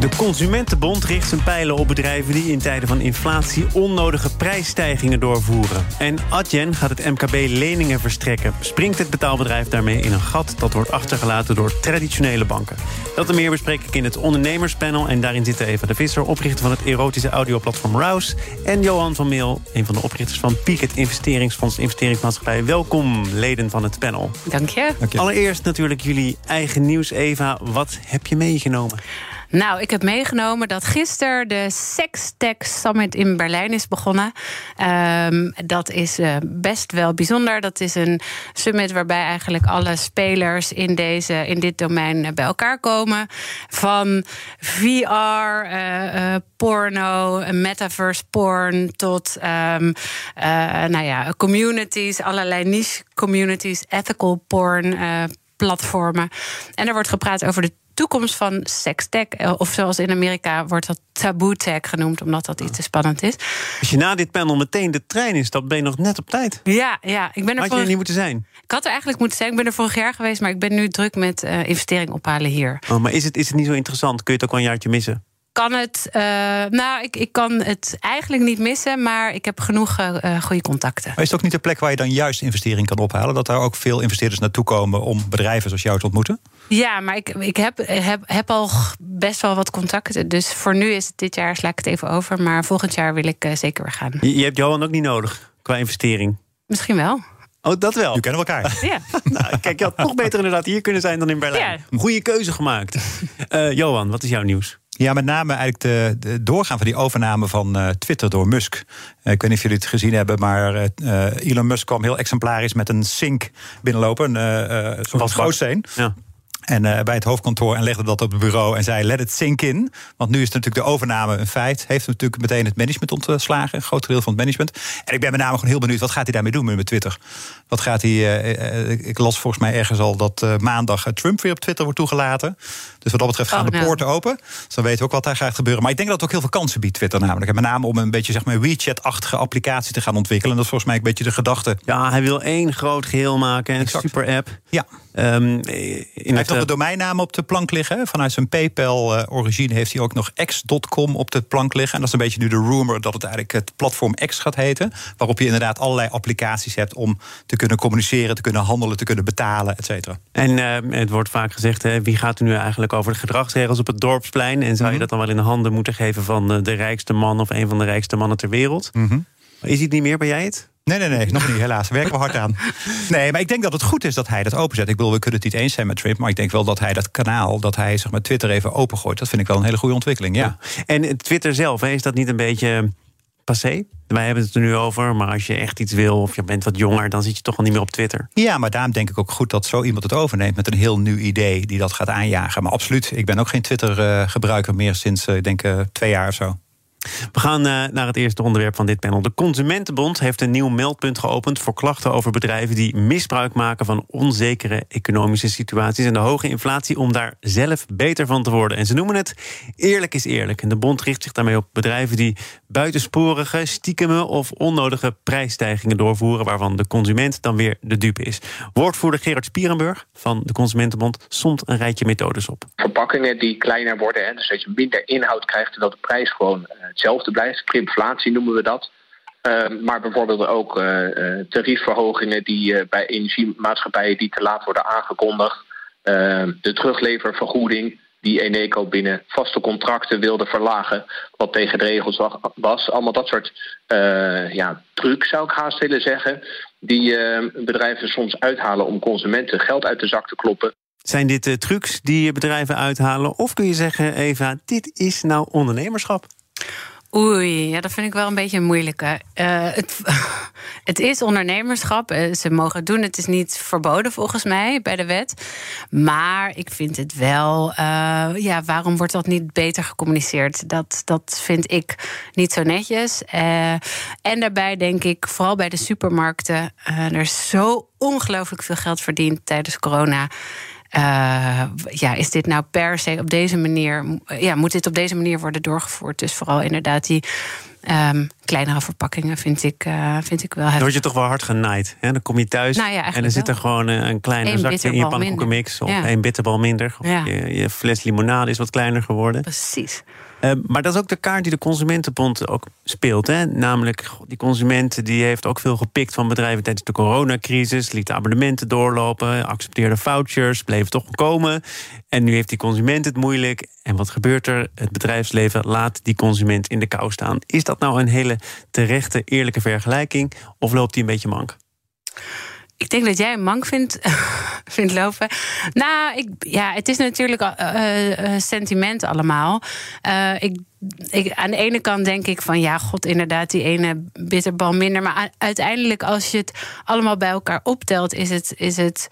De Consumentenbond richt zijn pijlen op bedrijven die in tijden van inflatie onnodige prijsstijgingen doorvoeren. En Adyen gaat het MKB leningen verstrekken. Springt het betaalbedrijf daarmee in een gat dat wordt achtergelaten door traditionele banken? Dat en meer bespreek ik in het ondernemerspanel. En daarin zitten Eva de Visser, oprichter van het erotische audioplatform Rouse. En Johan van Meel, een van de oprichters van Peak, het investeringsfonds investeringsmaatschappij. Welkom, leden van het panel. Dank je. Allereerst natuurlijk jullie eigen nieuws, Eva. Wat heb je meegenomen? Nou, ik heb meegenomen dat gisteren de Sextech Summit in Berlijn is begonnen. Um, dat is uh, best wel bijzonder. Dat is een summit waarbij eigenlijk alle spelers in, deze, in dit domein bij elkaar komen. Van VR, uh, porno, metaverse porn tot um, nou ja, communities, allerlei niche communities, ethical porn platformen. En er wordt gepraat over de toekomst van sextech. Of zoals in Amerika wordt dat taboe tech genoemd, omdat dat iets te spannend is. Als je na dit panel meteen de trein instapt, ben je nog net op tijd. Ja, ja. Ik ben er Had je er niet moeten zijn? Ik had er eigenlijk moeten zijn. Ik ben er vorig jaar geweest, maar ik ben nu druk met uh, investering ophalen hier. Oh, maar is het, is het niet zo interessant? Kun je het ook wel een jaartje missen? Kan het. Uh, nou, ik, ik kan het eigenlijk niet missen, maar ik heb genoeg uh, goede contacten. Maar is het ook niet de plek waar je dan juist investering kan ophalen? Dat daar ook veel investeerders naartoe komen om bedrijven zoals jou te ontmoeten? Ja, maar ik, ik heb, heb, heb al best wel wat contacten. Dus voor nu is het dit jaar, sla ik het even over. Maar volgend jaar wil ik uh, zeker weer gaan. Je, je hebt Johan ook niet nodig qua investering? Misschien wel. Oh, dat wel. Je kennen elkaar. Ja. nou, kijk, je had toch beter inderdaad hier kunnen zijn dan in Berlijn. Ja. Goede keuze gemaakt. Uh, Johan, wat is jouw nieuws? Ja, met name eigenlijk de, de, doorgaan van die overname van uh, Twitter door Musk. Uh, ik weet niet of jullie het gezien hebben, maar uh, Elon Musk kwam heel exemplarisch met een sink binnenlopen. Een soort gootsteen. Ja. En bij het hoofdkantoor en legde dat op het bureau en zei: let it sink in. Want nu is natuurlijk de overname een feit. Heeft natuurlijk meteen het management ontslagen, een groot deel van het management. En ik ben met name gewoon heel benieuwd: wat gaat hij daarmee doen met Twitter? Wat gaat hij. Ik las volgens mij ergens al dat maandag Trump weer op Twitter wordt toegelaten. Dus wat dat betreft gaan oh, de poorten open. Dus dan weten we ook wat daar gaat gebeuren. Maar ik denk dat het ook heel veel kansen biedt, Twitter namelijk. En met name om een beetje zeg maar WeChat-achtige applicatie te gaan ontwikkelen. En dat is volgens mij een beetje de gedachte. Ja, hij wil één groot geheel maken, een super app. Ja. Um, hij heeft nog de domeinnaam op de plank liggen. Vanuit zijn PayPal-origine heeft hij ook nog x.com op de plank liggen. En dat is een beetje nu de rumor dat het eigenlijk het platform X gaat heten. Waarop je inderdaad allerlei applicaties hebt om te kunnen communiceren, te kunnen handelen, te kunnen betalen, et cetera. En uh, het wordt vaak gezegd: hè, wie gaat er nu eigenlijk over de gedragsregels op het dorpsplein? En zou je -hmm. dat dan wel in de handen moeten geven van de rijkste man of een van de rijkste mannen ter wereld? Mm -hmm. Is het niet meer, ben jij het? Nee, nee, nee, nog niet, helaas. Werken we hard aan. Nee, maar ik denk dat het goed is dat hij dat openzet. Ik bedoel, we kunnen het niet eens zijn met Trump... maar ik denk wel dat hij dat kanaal, dat hij zeg maar, Twitter even opengooit... dat vind ik wel een hele goede ontwikkeling, ja. ja. En Twitter zelf, is dat niet een beetje passé? Wij hebben het er nu over, maar als je echt iets wil... of je bent wat jonger, dan zit je toch wel niet meer op Twitter. Ja, maar daarom denk ik ook goed dat zo iemand het overneemt... met een heel nieuw idee die dat gaat aanjagen. Maar absoluut, ik ben ook geen Twitter-gebruiker meer sinds, ik denk, uh, twee jaar of zo. We gaan uh, naar het eerste onderwerp van dit panel. De Consumentenbond heeft een nieuw meldpunt geopend voor klachten over bedrijven die misbruik maken van onzekere economische situaties en de hoge inflatie om daar zelf beter van te worden. En ze noemen het eerlijk is eerlijk. En de bond richt zich daarmee op bedrijven die buitensporige, stiekeme of onnodige prijsstijgingen doorvoeren, waarvan de consument dan weer de dupe is. Woordvoerder Gerard Spierenburg van de Consumentenbond somt een rijtje methodes op. Verpakkingen die kleiner worden, hè, dus dat je minder inhoud krijgt terwijl de prijs gewoon hetzelfde blijft. Krimflatie noemen we dat. Uh, maar bijvoorbeeld ook uh, tariefverhogingen die uh, bij energiemaatschappijen die te laat worden aangekondigd. de terugleververgoeding die Eneco binnen vaste contracten wilde verlagen, wat tegen de regels was. Allemaal dat soort ja, trucs zou ik haast willen zeggen, die bedrijven soms uithalen om consumenten geld uit de zak te kloppen. Zijn dit trucs die bedrijven uithalen? Of kun je zeggen, Eva, dit is nou ondernemerschap? Oei, ja, dat vind ik wel een beetje een moeilijke. Uh, het, het is ondernemerschap. Ze mogen het doen. Het is niet verboden volgens mij bij de wet. Maar ik vind het wel. Uh, ja, waarom wordt dat niet beter gecommuniceerd? Dat, dat vind ik niet zo netjes. En daarbij denk ik, vooral bij de supermarkten, er is zo ongelooflijk veel geld verdiend tijdens corona. Ja, is dit nou per se op deze manier. Ja, moet dit op deze manier worden doorgevoerd? Dus vooral inderdaad die Um, kleinere verpakkingen vind ik, uh, vind ik wel heftig. Dan word je toch wel hard genaaid. Hè? Dan kom je thuis nou ja, en dan zit er gewoon een, een kleine zakje in je pannenkoekenmix... of ja. één bitterbal minder. Of ja. je, je, fles limonade is wat kleiner geworden. Precies. Ehm, maar dat is ook de kaart die de Consumentenbond ook speelt. Hè? Namelijk, die consument die heeft ook veel gepikt van bedrijven tijdens de coronacrisis. Liet abonnementen doorlopen, accepteerde vouchers, bleef toch komen. En nu heeft die consument het moeilijk. En wat gebeurt er? Het bedrijfsleven laat die consument in de kou staan. Is dat nou een hele terechte, eerlijke vergelijking? Of loopt die een beetje mank? Ik denk dat jij een mank vindt, vindt lopen. Nou, ik, ja, het is natuurlijk uh, sentiment allemaal. ik, ik, aan de ene kant denk ik van ja, god, inderdaad, die ene bitterbal minder. Maar uiteindelijk, als je het allemaal bij elkaar optelt, is het. Is het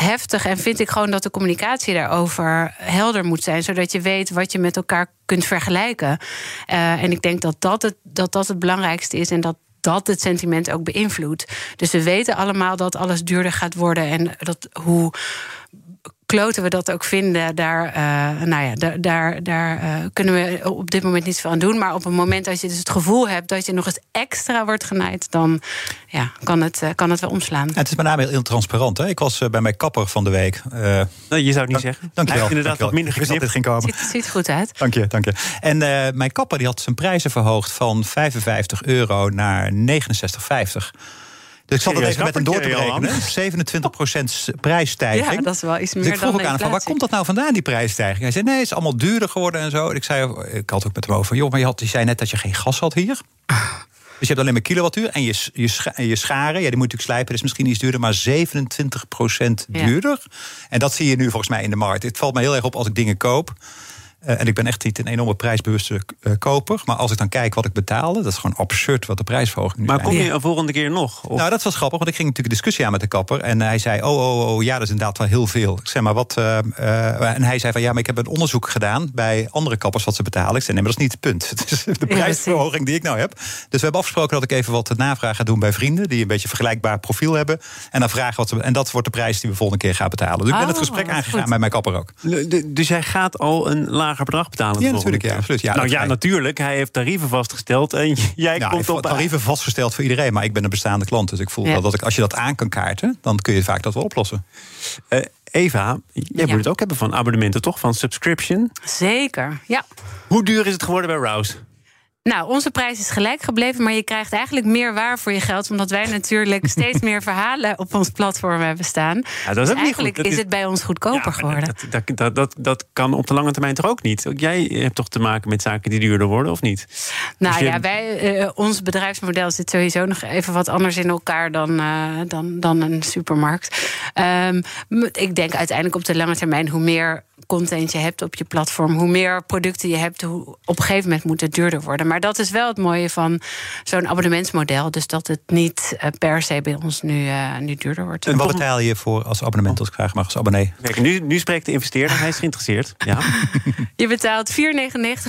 heftig en vind ik gewoon dat de communicatie daarover helder moet zijn, zodat je weet wat je met elkaar kunt vergelijken. Uh, en ik denk dat dat het, dat dat het belangrijkste is en dat dat het sentiment ook beïnvloedt. Dus we weten allemaal dat alles duurder gaat worden en dat hoe kloten we dat ook vinden, daar, uh, nou ja, daar, daar, daar uh, kunnen we op dit moment niet veel aan doen. Maar op een moment dat je dus het gevoel hebt dat je nog eens extra wordt genaaid, dan ja, kan, het, uh, kan het wel omslaan. het is met name heel transparant. Hè? Ik was bij mijn kapper van de week. Nou, je zou het niet zeggen. Dank je wel. inderdaad wat minder geknipt. Het ging komen. Ziet, ziet goed uit. Dank je, dank je. En mijn kapper die had zijn prijzen verhoogd van 55 euro naar 69,50. Dus ik zat het even met hem door te rekenen. 27% prijsstijging. Ja, dat is wel iets meer dus ik vroeg ook aan van, waar komt dat nou vandaan, die prijsstijging? Hij zei, nee, het is allemaal duurder geworden en zo. En ik, zei, ik had ook met hem over, joh, maar je, had, je zei net dat je geen gas had hier. Dus je hebt alleen maar kilowattuur. En je, je, je scharen, ja, die moet natuurlijk slijpen, dat is misschien iets duurder, maar 27% duurder. En dat zie je nu volgens mij in de markt. Het valt me heel erg op als ik dingen koop. Uh, en ik ben echt niet een enorme prijsbewuste uh, koper. Maar als ik dan kijk wat ik betaalde, dat is gewoon absurd wat de prijsverhoging nu Maar kom je een volgende keer nog? Of? Nou, dat was grappig, want ik ging natuurlijk een discussie aan met de kapper. En hij zei, oh, oh, oh, ja, dat is inderdaad wel heel veel. Ik zeg maar, wat... Uh, en hij zei van, ja, maar ik heb een onderzoek gedaan... bij andere kappers wat ze betalen. Ik zei, nee, maar dat is niet het punt. Het is de prijsverhoging die ik nou heb. Dus we hebben afgesproken dat ik even wat navraag ga doen bij vrienden... die een beetje vergelijkbaar profiel hebben. En dan vragen wat ze... En dat wordt de prijs die we volgende keer gaan betalen. Dus ik ben het oh, gesprek aangegaan met mijn kapper ook. Dus jij gaat al een lager bedrag betalen? Ja, natuurlijk. Ja, absoluut. Ja, nou ja, natuurlijk. Hij heeft tarieven vastgesteld en jij komt op... tarieven vastgesteld voor iedereen, maar ik ben een bestaande klant. Dus ik voel wel dat ik, als je dat aan kan kaarten... dan kun je vaak dat wel oplossen. Uh, Eva, jij moet het ook hebben van abonnementen, toch? Van subscription? Zeker, ja. Hoe duur is het geworden bij Rouse? Nou, onze prijs is gelijk gebleven, maar je krijgt eigenlijk meer waar voor je geld, omdat wij natuurlijk steeds meer verhalen op ons platform hebben staan. Ja, dat is dus eigenlijk is, het bij ons goedkoper geworden. Dat, dat, dat, dat, kan op de lange termijn toch ook niet? Jij hebt toch te maken met zaken die duurder worden, of niet? Nou dus ja, wij, uh, ons bedrijfsmodel zit sowieso nog even wat anders in elkaar dan, uh, dan, dan een supermarkt. Um, ik denk uiteindelijk op de lange termijn, hoe meer content je hebt op je platform, hoe meer producten je hebt, hoe op een gegeven moment moet het duurder worden. Maar dat is wel het mooie van zo'n abonnementsmodel. Dus dat het niet uh, per se bij ons nu, uh, nu duurder wordt. En wat betaal je voor als abonnement als ik graag mag als abonnee? Kijk, nu, nu spreekt de investeerder, hij is geïnteresseerd. Ja. je betaalt 4,99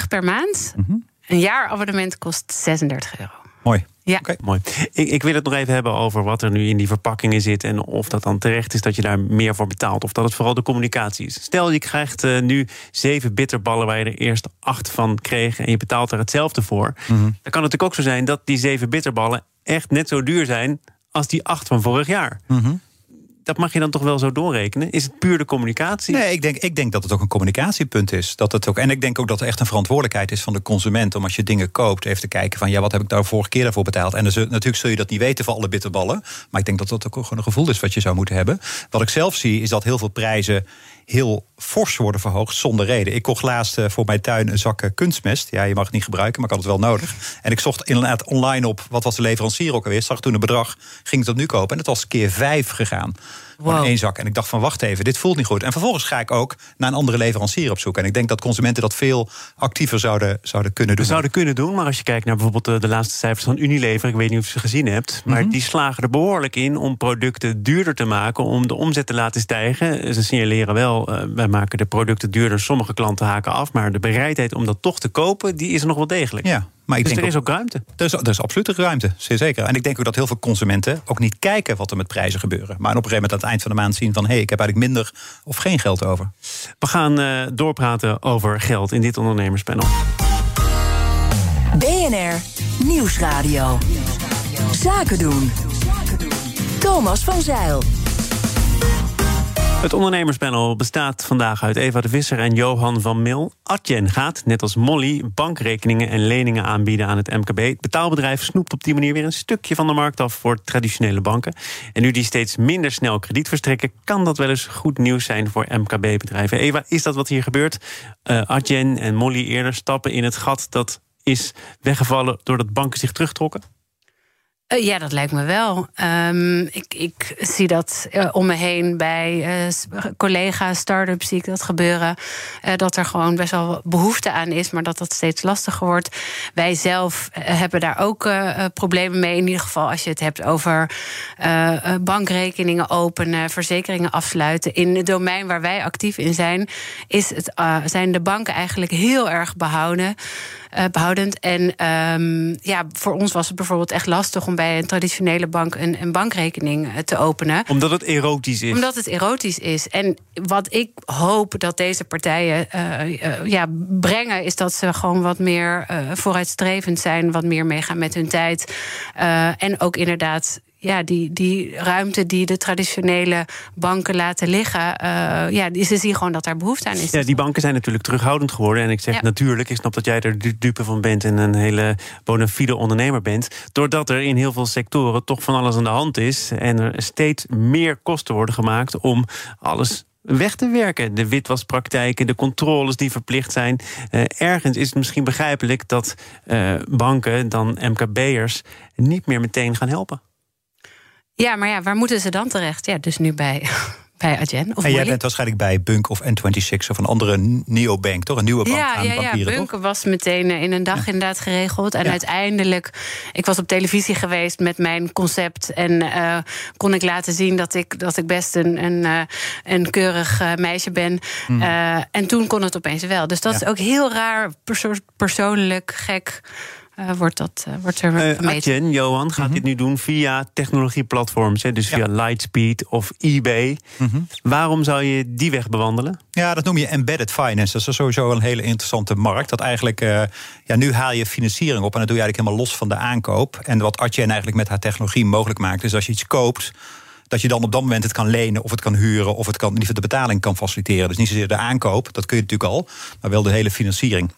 per maand. Mm -hmm. Een jaarabonnement kost 36 euro. Mooi. Ja, mooi. Ik, ik, wil het nog even hebben over wat er nu in die verpakkingen zit. En of dat dan terecht is dat je daar meer voor betaalt. Of dat het vooral de communicatie is. Stel, je krijgt uh, nu zeven bitterballen waar je er eerst acht van kreeg. En je betaalt er hetzelfde voor. -hmm. Dan kan het natuurlijk ook zo zijn dat die zeven bitterballen echt net zo duur zijn als die acht van vorig jaar. Mm -hmm dat mag je dan toch wel zo doorrekenen? Is het puur de communicatie? Nee, ik denk, ik denk dat het ook een communicatiepunt is. Dat het ook, en ik denk ook dat het echt een verantwoordelijkheid is van de consument... om als je dingen koopt even te kijken van... ja, wat heb ik daar vorige keer daarvoor betaald? En dus, natuurlijk zul je dat niet weten voor alle bitterballen. Maar ik denk dat dat ook gewoon een gevoel is wat je zou moeten hebben. Wat ik zelf zie, is dat heel veel prijzen heel fors worden verhoogd zonder reden. Ik kocht laatst eh, voor mijn tuin een zak eh, kunstmest. Ja, je mag het niet gebruiken, maar ik had het wel nodig. En ik zocht inderdaad online op wat was de leverancier ook alweer. Zag toen een bedrag, ging het dat nu kopen. En het was keer vijf gegaan. Wow. één zak. En ik dacht van wacht even, dit voelt niet goed. En vervolgens ga ik ook naar een andere leverancier op zoek. En ik denk dat consumenten dat veel actiever zouden, zouden kunnen doen. Zouden kunnen doen, maar als je kijkt naar bijvoorbeeld eh, de laatste cijfers van Unilever, ik weet niet of je ze gezien hebt, maar mhm. die slagen er behoorlijk in om producten duurder te maken, om de omzet te laten stijgen. Ze signaleren wel wel, uh, wij maken de producten duurder, sommige klanten haken af, maar de bereidheid om dat toch te kopen, die is er nog wel degelijk. Ja, maar ik dus denk er is ook ruimte. Er is, er is absoluut ruimte, zeer zeker. En ik denk ook dat heel veel consumenten ook niet kijken wat er met prijzen gebeuren. Maar op een gegeven moment aan het eind van de maand zien van hé, hey, ik heb eigenlijk minder of geen geld over. We gaan uh, doorpraten over geld in dit ondernemerspanel. BNR Nieuwsradio. Zaken doen. Thomas van Zeil. Het ondernemerspanel bestaat vandaag uit Eva de Visser en Johan van Mil. Adyen gaat, net als Molly, bankrekeningen en leningen aanbieden aan het MKB. Het betaalbedrijf snoept op die manier weer een stukje van de markt af voor traditionele banken. En nu die steeds minder snel krediet verstrekken, kan dat wel eens goed nieuws zijn voor MKB-bedrijven. Eva, is dat wat hier gebeurt? Uh, Adyen en Molly eerder stappen in het gat dat is weggevallen doordat banken zich terugtrokken? Uh, ja, dat lijkt me wel. Um, ik, ik, zie dat uh, om me heen bij uh, collega's, start-ups zie ik dat gebeuren. dat er gewoon best wel behoefte aan is, maar dat dat steeds lastiger wordt. Wij zelf hebben daar ook problemen mee. In ieder geval als je het hebt over bankrekeningen openen, verzekeringen afsluiten. In het domein waar wij actief in zijn, is het, zijn de banken eigenlijk heel erg behouden. Behoudend. En um, ja, voor ons was het bijvoorbeeld echt lastig om bij een traditionele bank een, een bankrekening uh, te openen. Omdat het erotisch is. Omdat het erotisch is. En wat ik hoop dat deze partijen uh, ja, brengen, is dat ze gewoon wat meer vooruitstrevend zijn, wat meer meegaan met hun tijd. en ook inderdaad ja, die, die ruimte die de traditionele banken laten liggen, uh, ja, ze zien gewoon dat daar behoefte aan is. Ja, die banken zijn natuurlijk terughoudend geworden. En ik zeg natuurlijk, ik snap dat jij er dupe van bent en een hele bona fide ondernemer bent. Doordat er in heel veel sectoren toch van alles aan de hand is en er steeds meer kosten worden gemaakt om alles weg te werken. De witwaspraktijken, de controles die verplicht zijn. Uh, ergens is het misschien begrijpelijk dat uh, banken, dan MKB'ers, niet meer meteen gaan helpen. Ja, maar ja, waar moeten ze dan terecht? Ja, dus nu bij, bij Adyen. Of en jij bent waarschijnlijk bij Bunk of N26 of een andere neobank, toch? Een nieuwe bank ja, aan ja, ja, Bunk toch? was meteen in een dag inderdaad geregeld. En Ja. uiteindelijk, ik was op televisie geweest met mijn concept... en eh, kon ik laten zien dat ik, dat ik best een, een, eh, een keurig eh, meisje ben. Eh, en toen kon het opeens wel. Dus dat is ook heel raar, perso- persoonlijk, gek... eh, wordt, dat, eh, wordt er Uh, gemeten. Adyen, Johan, gaat dit nu doen via technologieplatforms. Hè, dus Mhm. Ja. via Lightspeed of eBay. Mhm. Waarom zou je die weg bewandelen? Ja, dat noem je embedded finance. Dat is sowieso een hele interessante markt. Dat eigenlijk, eh, ja, nu haal je financiering op en dat doe je eigenlijk helemaal los van de aankoop. En wat Adyen eigenlijk met haar technologie mogelijk maakt, is als je iets koopt. Dat je dan op dat moment het kan lenen of het kan huren of het kan in ieder geval de betaling kan faciliteren. Dus niet zozeer de aankoop, dat kun je natuurlijk al, maar wel de hele financiering.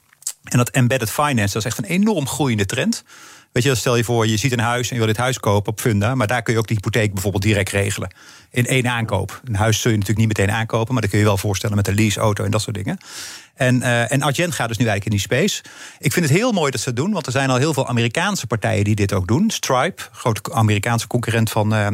En dat embedded finance, dat is echt een enorm groeiende trend. Weet je, stel je voor, je ziet een huis en je wil dit huis kopen op Funda, maar daar kun je ook de hypotheek bijvoorbeeld direct regelen. In één aankoop. Een huis zul je natuurlijk niet meteen aankopen, maar dat kun je wel voorstellen met een leaseauto en dat soort dingen. En, eh en gaat dus nu eigenlijk in die space. Ik vind het heel mooi dat ze het doen, want er zijn al heel veel Amerikaanse partijen die dit ook doen. Stripe, grote Amerikaanse concurrent van. eh,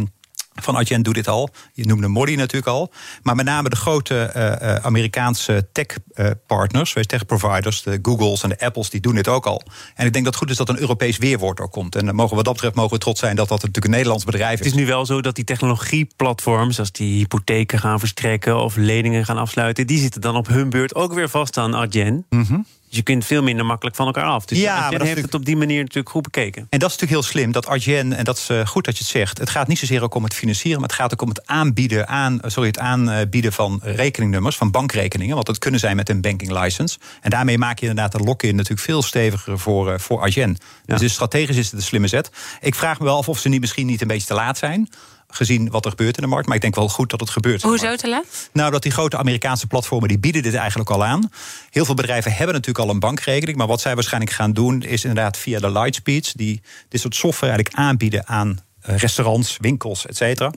van Adyen doet dit al. Je noemde Modi natuurlijk al. Maar met name de grote eh, eh, Amerikaanse tech-partners, tech providers, de Googles en de Apples, die doen dit ook al. En ik denk dat het goed is dat een Europees weerwoord ook komt. En mogen we wat dat betreft mogen we trots zijn dat dat natuurlijk een Nederlands bedrijf Het is nu wel zo dat die technologieplatforms, als die hypotheken gaan verstrekken of leningen gaan afsluiten, die zitten dan op hun beurt ook weer vast aan Adyen. Dus je kunt veel minder makkelijk van elkaar af. Dus. Ja, is heeft het op die manier natuurlijk goed bekeken. En dat is natuurlijk heel slim, dat Adyen, en dat is eh, goed dat je het zegt... het gaat niet zozeer ook om het financieren... maar het gaat ook om het aanbieden, aan, eh, sorry, het aanbieden van rekeningnummers... van bankrekeningen, want dat kunnen zij met een banking license. En daarmee maak je inderdaad de lock-in natuurlijk veel steviger voor, eh, voor. Dus, dus strategisch is het een slimme zet. Ik vraag me wel af of ze niet misschien niet een beetje te laat zijn... gezien wat er gebeurt in de markt. Maar ik denk wel goed dat het gebeurt. Hoezo te laat? Nou, dat die grote Amerikaanse platformen die bieden dit eigenlijk al aan. Heel veel bedrijven hebben natuurlijk al een bankrekening. Maar wat zij waarschijnlijk gaan doen, is inderdaad via de Lightspeeds, die dit soort software eigenlijk aanbieden aan eh, restaurants, winkels, et cetera.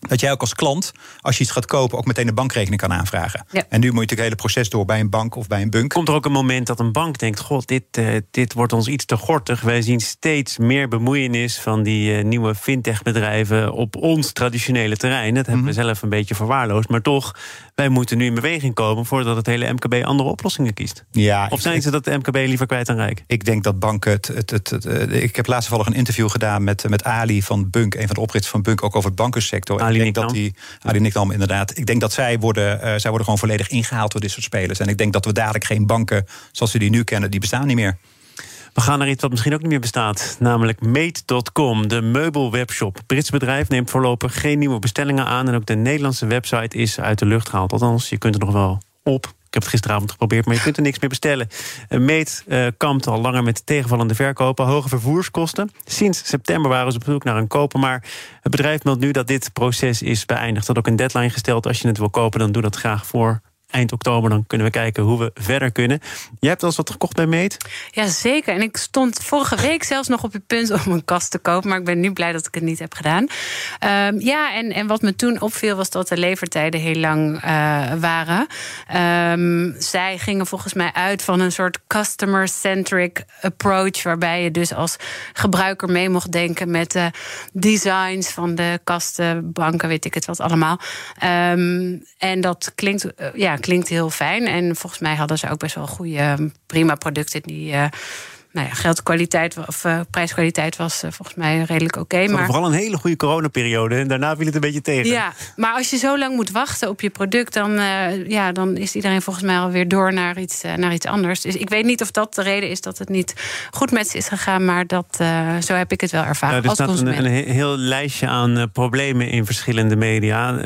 Dat jij ook als klant, als je iets gaat kopen, ook meteen een bankrekening kan aanvragen. Ja. En nu moet je natuurlijk het hele proces door bij een bank of bij een bunk. Komt er ook een moment dat een bank denkt: God, dit, eh, dit wordt ons iets te gortig. Wij zien steeds meer bemoeienis van die eh, nieuwe fintech-bedrijven op ons traditionele terrein. Dat hebben we zelf een beetje verwaarloosd. Maar toch wij moeten nu in beweging komen voordat het hele MKB andere oplossingen kiest. Ja, of zijn ze dat de MKB liever kwijt aan Rijk? Ik denk dat banken het. het, het, het eh, ik heb laatst toevallig een interview gedaan met, met Ali van Bunk, een van de oprichters van Bunk, ook over het bankensector. Ali ik denk dat die, Ali Nicknam, inderdaad. Ik denk dat zij worden, uh, zij worden gewoon volledig ingehaald door dit soort spelers. En ik denk dat we dadelijk geen banken zoals we die nu kennen, die bestaan niet meer. We gaan naar iets wat misschien ook niet meer bestaat, namelijk Mate.com, de meubelwebshop. Brits bedrijf neemt voorlopig geen nieuwe bestellingen aan en ook de Nederlandse website is uit de lucht gehaald. Althans, je kunt er nog wel op. Heb het gisteravond geprobeerd, maar je kunt er niks meer bestellen. Meet uh, kampt al langer met tegenvallende verkopen, hoge vervoerskosten. Sinds september waren ze op zoek naar een koper, maar het bedrijf meldt nu dat dit proces is beëindigd. Dat ook een deadline gesteld. Als je het wil kopen, dan doe dat graag voor eind oktober. Dan kunnen we kijken hoe we verder kunnen. Jij hebt al eens wat gekocht bij Meet? Ja, zeker. En ik stond vorige week zelfs nog op het punt om een kast te kopen. Maar ik ben nu blij dat ik het niet heb gedaan. Um, ja, en, en wat me toen opviel was dat de levertijden heel lang uh, waren. Um, zij gingen volgens mij uit van een soort customer-centric approach. Waarbij je dus als gebruiker mee mocht denken met de designs van de kasten, banken, weet ik het wat allemaal. Um, en dat klinkt, uh, ja, klinkt heel fijn. En volgens mij hadden ze ook best wel goede, prima producten die. Uh, nou ja, geldkwaliteit of uh, prijskwaliteit was uh, volgens mij redelijk oké. Okay, maar vooral een hele goede coronaperiode en daarna viel het een beetje tegen. Ja, maar als je zo lang moet wachten op je product, dan, uh, ja, dan is iedereen volgens mij alweer door naar iets, naar iets anders. Dus ik weet niet of dat de reden is dat het niet goed met ze is gegaan, maar dat, zo heb ik het wel ervaren. Ja, er staat een, een heel lijstje aan problemen in verschillende media.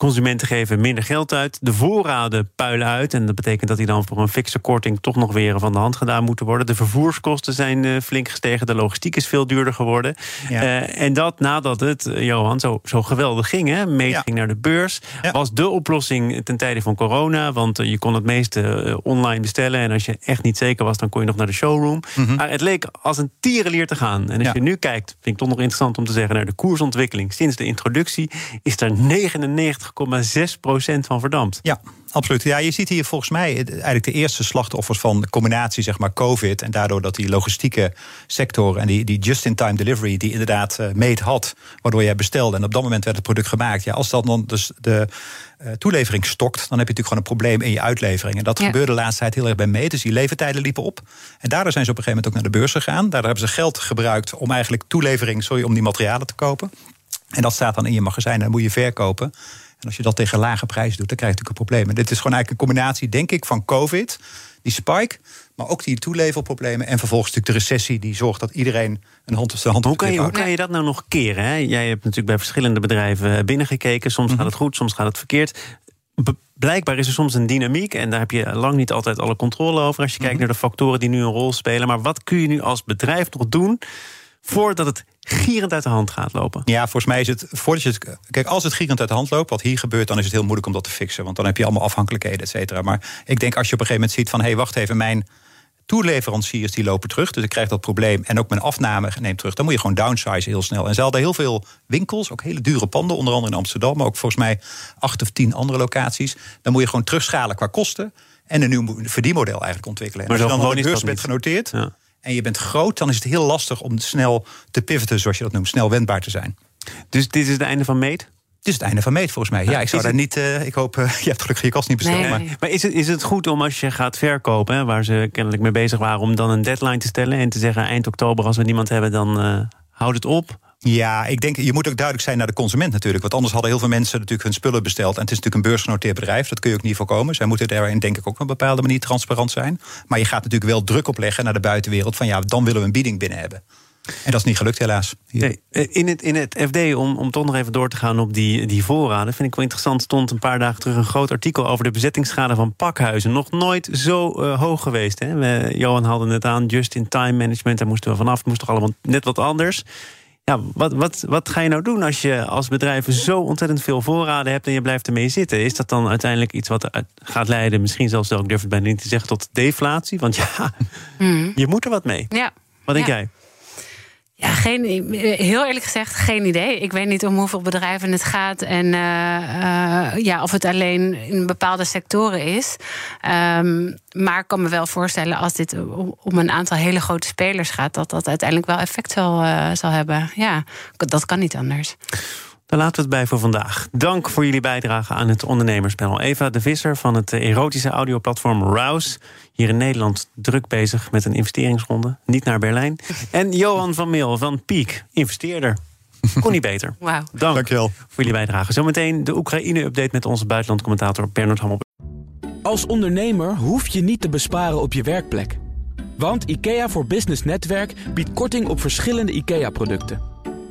Consumenten geven minder geld uit. De voorraden puilen uit. En dat betekent dat die dan voor een fikse korting toch nog weer van de hand gedaan moeten worden. De vervoerskosten zijn uh, flink gestegen. De logistiek is veel duurder geworden. Ja. Uh, en dat nadat het, uh, Johan, zo, zo geweldig ging. Hè? Meet ja. ging naar de beurs. Ja. Was de oplossing ten tijde van corona. Want je kon het meeste online bestellen. En als je echt niet zeker was, dan kon je nog naar de showroom. Mm -hmm. Maar het leek als een tierenlier te gaan. En als je nu kijkt, vind ik toch nog interessant om te zeggen... naar de koersontwikkeling sinds de introductie... is er 99 0,6% van verdampt. Ja, absoluut. Ja, je ziet hier volgens mij eigenlijk de eerste slachtoffers van de combinatie, zeg maar, COVID. En daardoor dat die logistieke sector en die, die just-in-time delivery, die inderdaad uh, meet had, waardoor jij bestelde. En op dat moment werd het product gemaakt. Ja, als dat dan dus de uh, toelevering stokt, dan heb je natuurlijk gewoon een probleem in je uitlevering. En dat ja. gebeurde de laatste tijd heel erg bij meet. Dus die levertijden liepen op. En daardoor zijn ze op een gegeven moment ook naar de beurs gegaan. Daardoor hebben ze geld gebruikt om eigenlijk toelevering, sorry, om die materialen te kopen. En dat staat dan in je magazijn en dan moet je verkopen. En als je dat tegen lage prijzen doet, dan krijg je natuurlijk een probleem. En dit is gewoon eigenlijk een combinatie, denk ik, van COVID, die spike, maar ook die toeleverproblemen. En vervolgens natuurlijk de recessie die zorgt dat iedereen een hand op zijn hand hoe kan, je, hoe kan je dat nou nog keren? Hè? Jij hebt natuurlijk bij verschillende bedrijven binnengekeken. Soms mm -hmm. gaat het goed, soms gaat het verkeerd. Be blijkbaar is er soms een dynamiek en daar heb je lang niet altijd alle controle over als je mm -hmm. kijkt naar de factoren die nu een rol spelen. Maar wat kun je nu als bedrijf nog doen voordat het gierend uit de hand gaat lopen. Ja, volgens mij is het. Voordat je het, kijk, als het gierend uit de hand loopt, wat hier gebeurt, dan is het heel moeilijk om dat te fixen. Want dan heb je allemaal afhankelijkheden, et cetera. Maar ik denk als je op een gegeven moment ziet van hé, hey, wacht even, mijn toeleveranciers die lopen terug. Dus ik krijg dat probleem. En ook mijn afname neemt terug. Dan moet je gewoon downsize heel snel. En ze hadden heel veel winkels, ook hele dure panden, onder andere in Amsterdam, maar ook volgens mij acht of tien andere locaties. Dan moet je gewoon terugschalen qua kosten. En een nieuw verdienmodel eigenlijk ontwikkelen. En maar als je dan op de beurs bent genoteerd. Ja en je bent groot, dan is het heel lastig om snel te pivoten, zoals je dat noemt, snel wendbaar te zijn. Dus dit is het einde van Meet? Het is het einde van Meet, volgens mij. Ja, ik zou daar het... niet. Uh, ik hoop, uh, je hebt gelukkig je kost niet besteld. Nee. Maar, maar is, het, is het goed om als je gaat verkopen, hè, waar ze kennelijk mee bezig waren, om dan een deadline te stellen en te zeggen: eind oktober, als we niemand hebben, dan uh, houd het op? Ja, ik denk, je moet ook duidelijk zijn naar de consument natuurlijk. Want anders hadden heel veel mensen natuurlijk hun spullen besteld. En het is natuurlijk een beursgenoteerd bedrijf, dat kun je ook niet voorkomen. Zij moeten daarin denk ik ook op een bepaalde manier transparant zijn. Maar je gaat natuurlijk wel druk opleggen naar de buitenwereld... van ja, dan willen we een bieding binnen hebben. En dat is niet gelukt, helaas. Nee, in, het, in het FD, om, om toch nog even door te gaan op die, die voorraden... vind ik wel interessant, stond een paar dagen terug... een groot artikel over de bezettingsschade van pakhuizen. Nog nooit zo uh, hoog geweest. Hè? Johan haalde het aan, just-in-time management... daar moesten we vanaf, het moest toch allemaal net wat anders... Ja, wat, wat, wat ga je nou doen als je als bedrijf zo ontzettend veel voorraden hebt en je blijft ermee zitten? Is dat dan uiteindelijk iets wat gaat leiden, misschien zelfs ook, durf ik bijna niet te zeggen, tot deflatie? Want ja, mm. je moet er wat mee. Ja. Wat denk ja. jij? Ja, geen, heel eerlijk gezegd, geen idee. Ik weet niet om hoeveel bedrijven het gaat en uh, uh, ja, of het alleen in bepaalde sectoren is. Um, maar ik kan me wel voorstellen als dit om een aantal hele grote spelers gaat, dat dat uiteindelijk wel effect zal, uh, zal hebben. Ja, dat kan niet anders. Daar laten we het bij voor vandaag. Dank voor jullie bijdrage aan het ondernemerspanel. Eva de Visser van het erotische audioplatform Rouse. Hier in Nederland druk bezig met een investeringsronde. Niet naar Berlijn. En Johan van Meel van Peak, investeerder. Kon niet beter. Wauw. Dank Dankjewel. voor jullie bijdrage. Zometeen de Oekraïne-update met onze buitenlandcommentator Bernard Hamel. Als ondernemer hoef je niet te besparen op je werkplek. Want IKEA voor Business Netwerk biedt korting op verschillende IKEA-producten.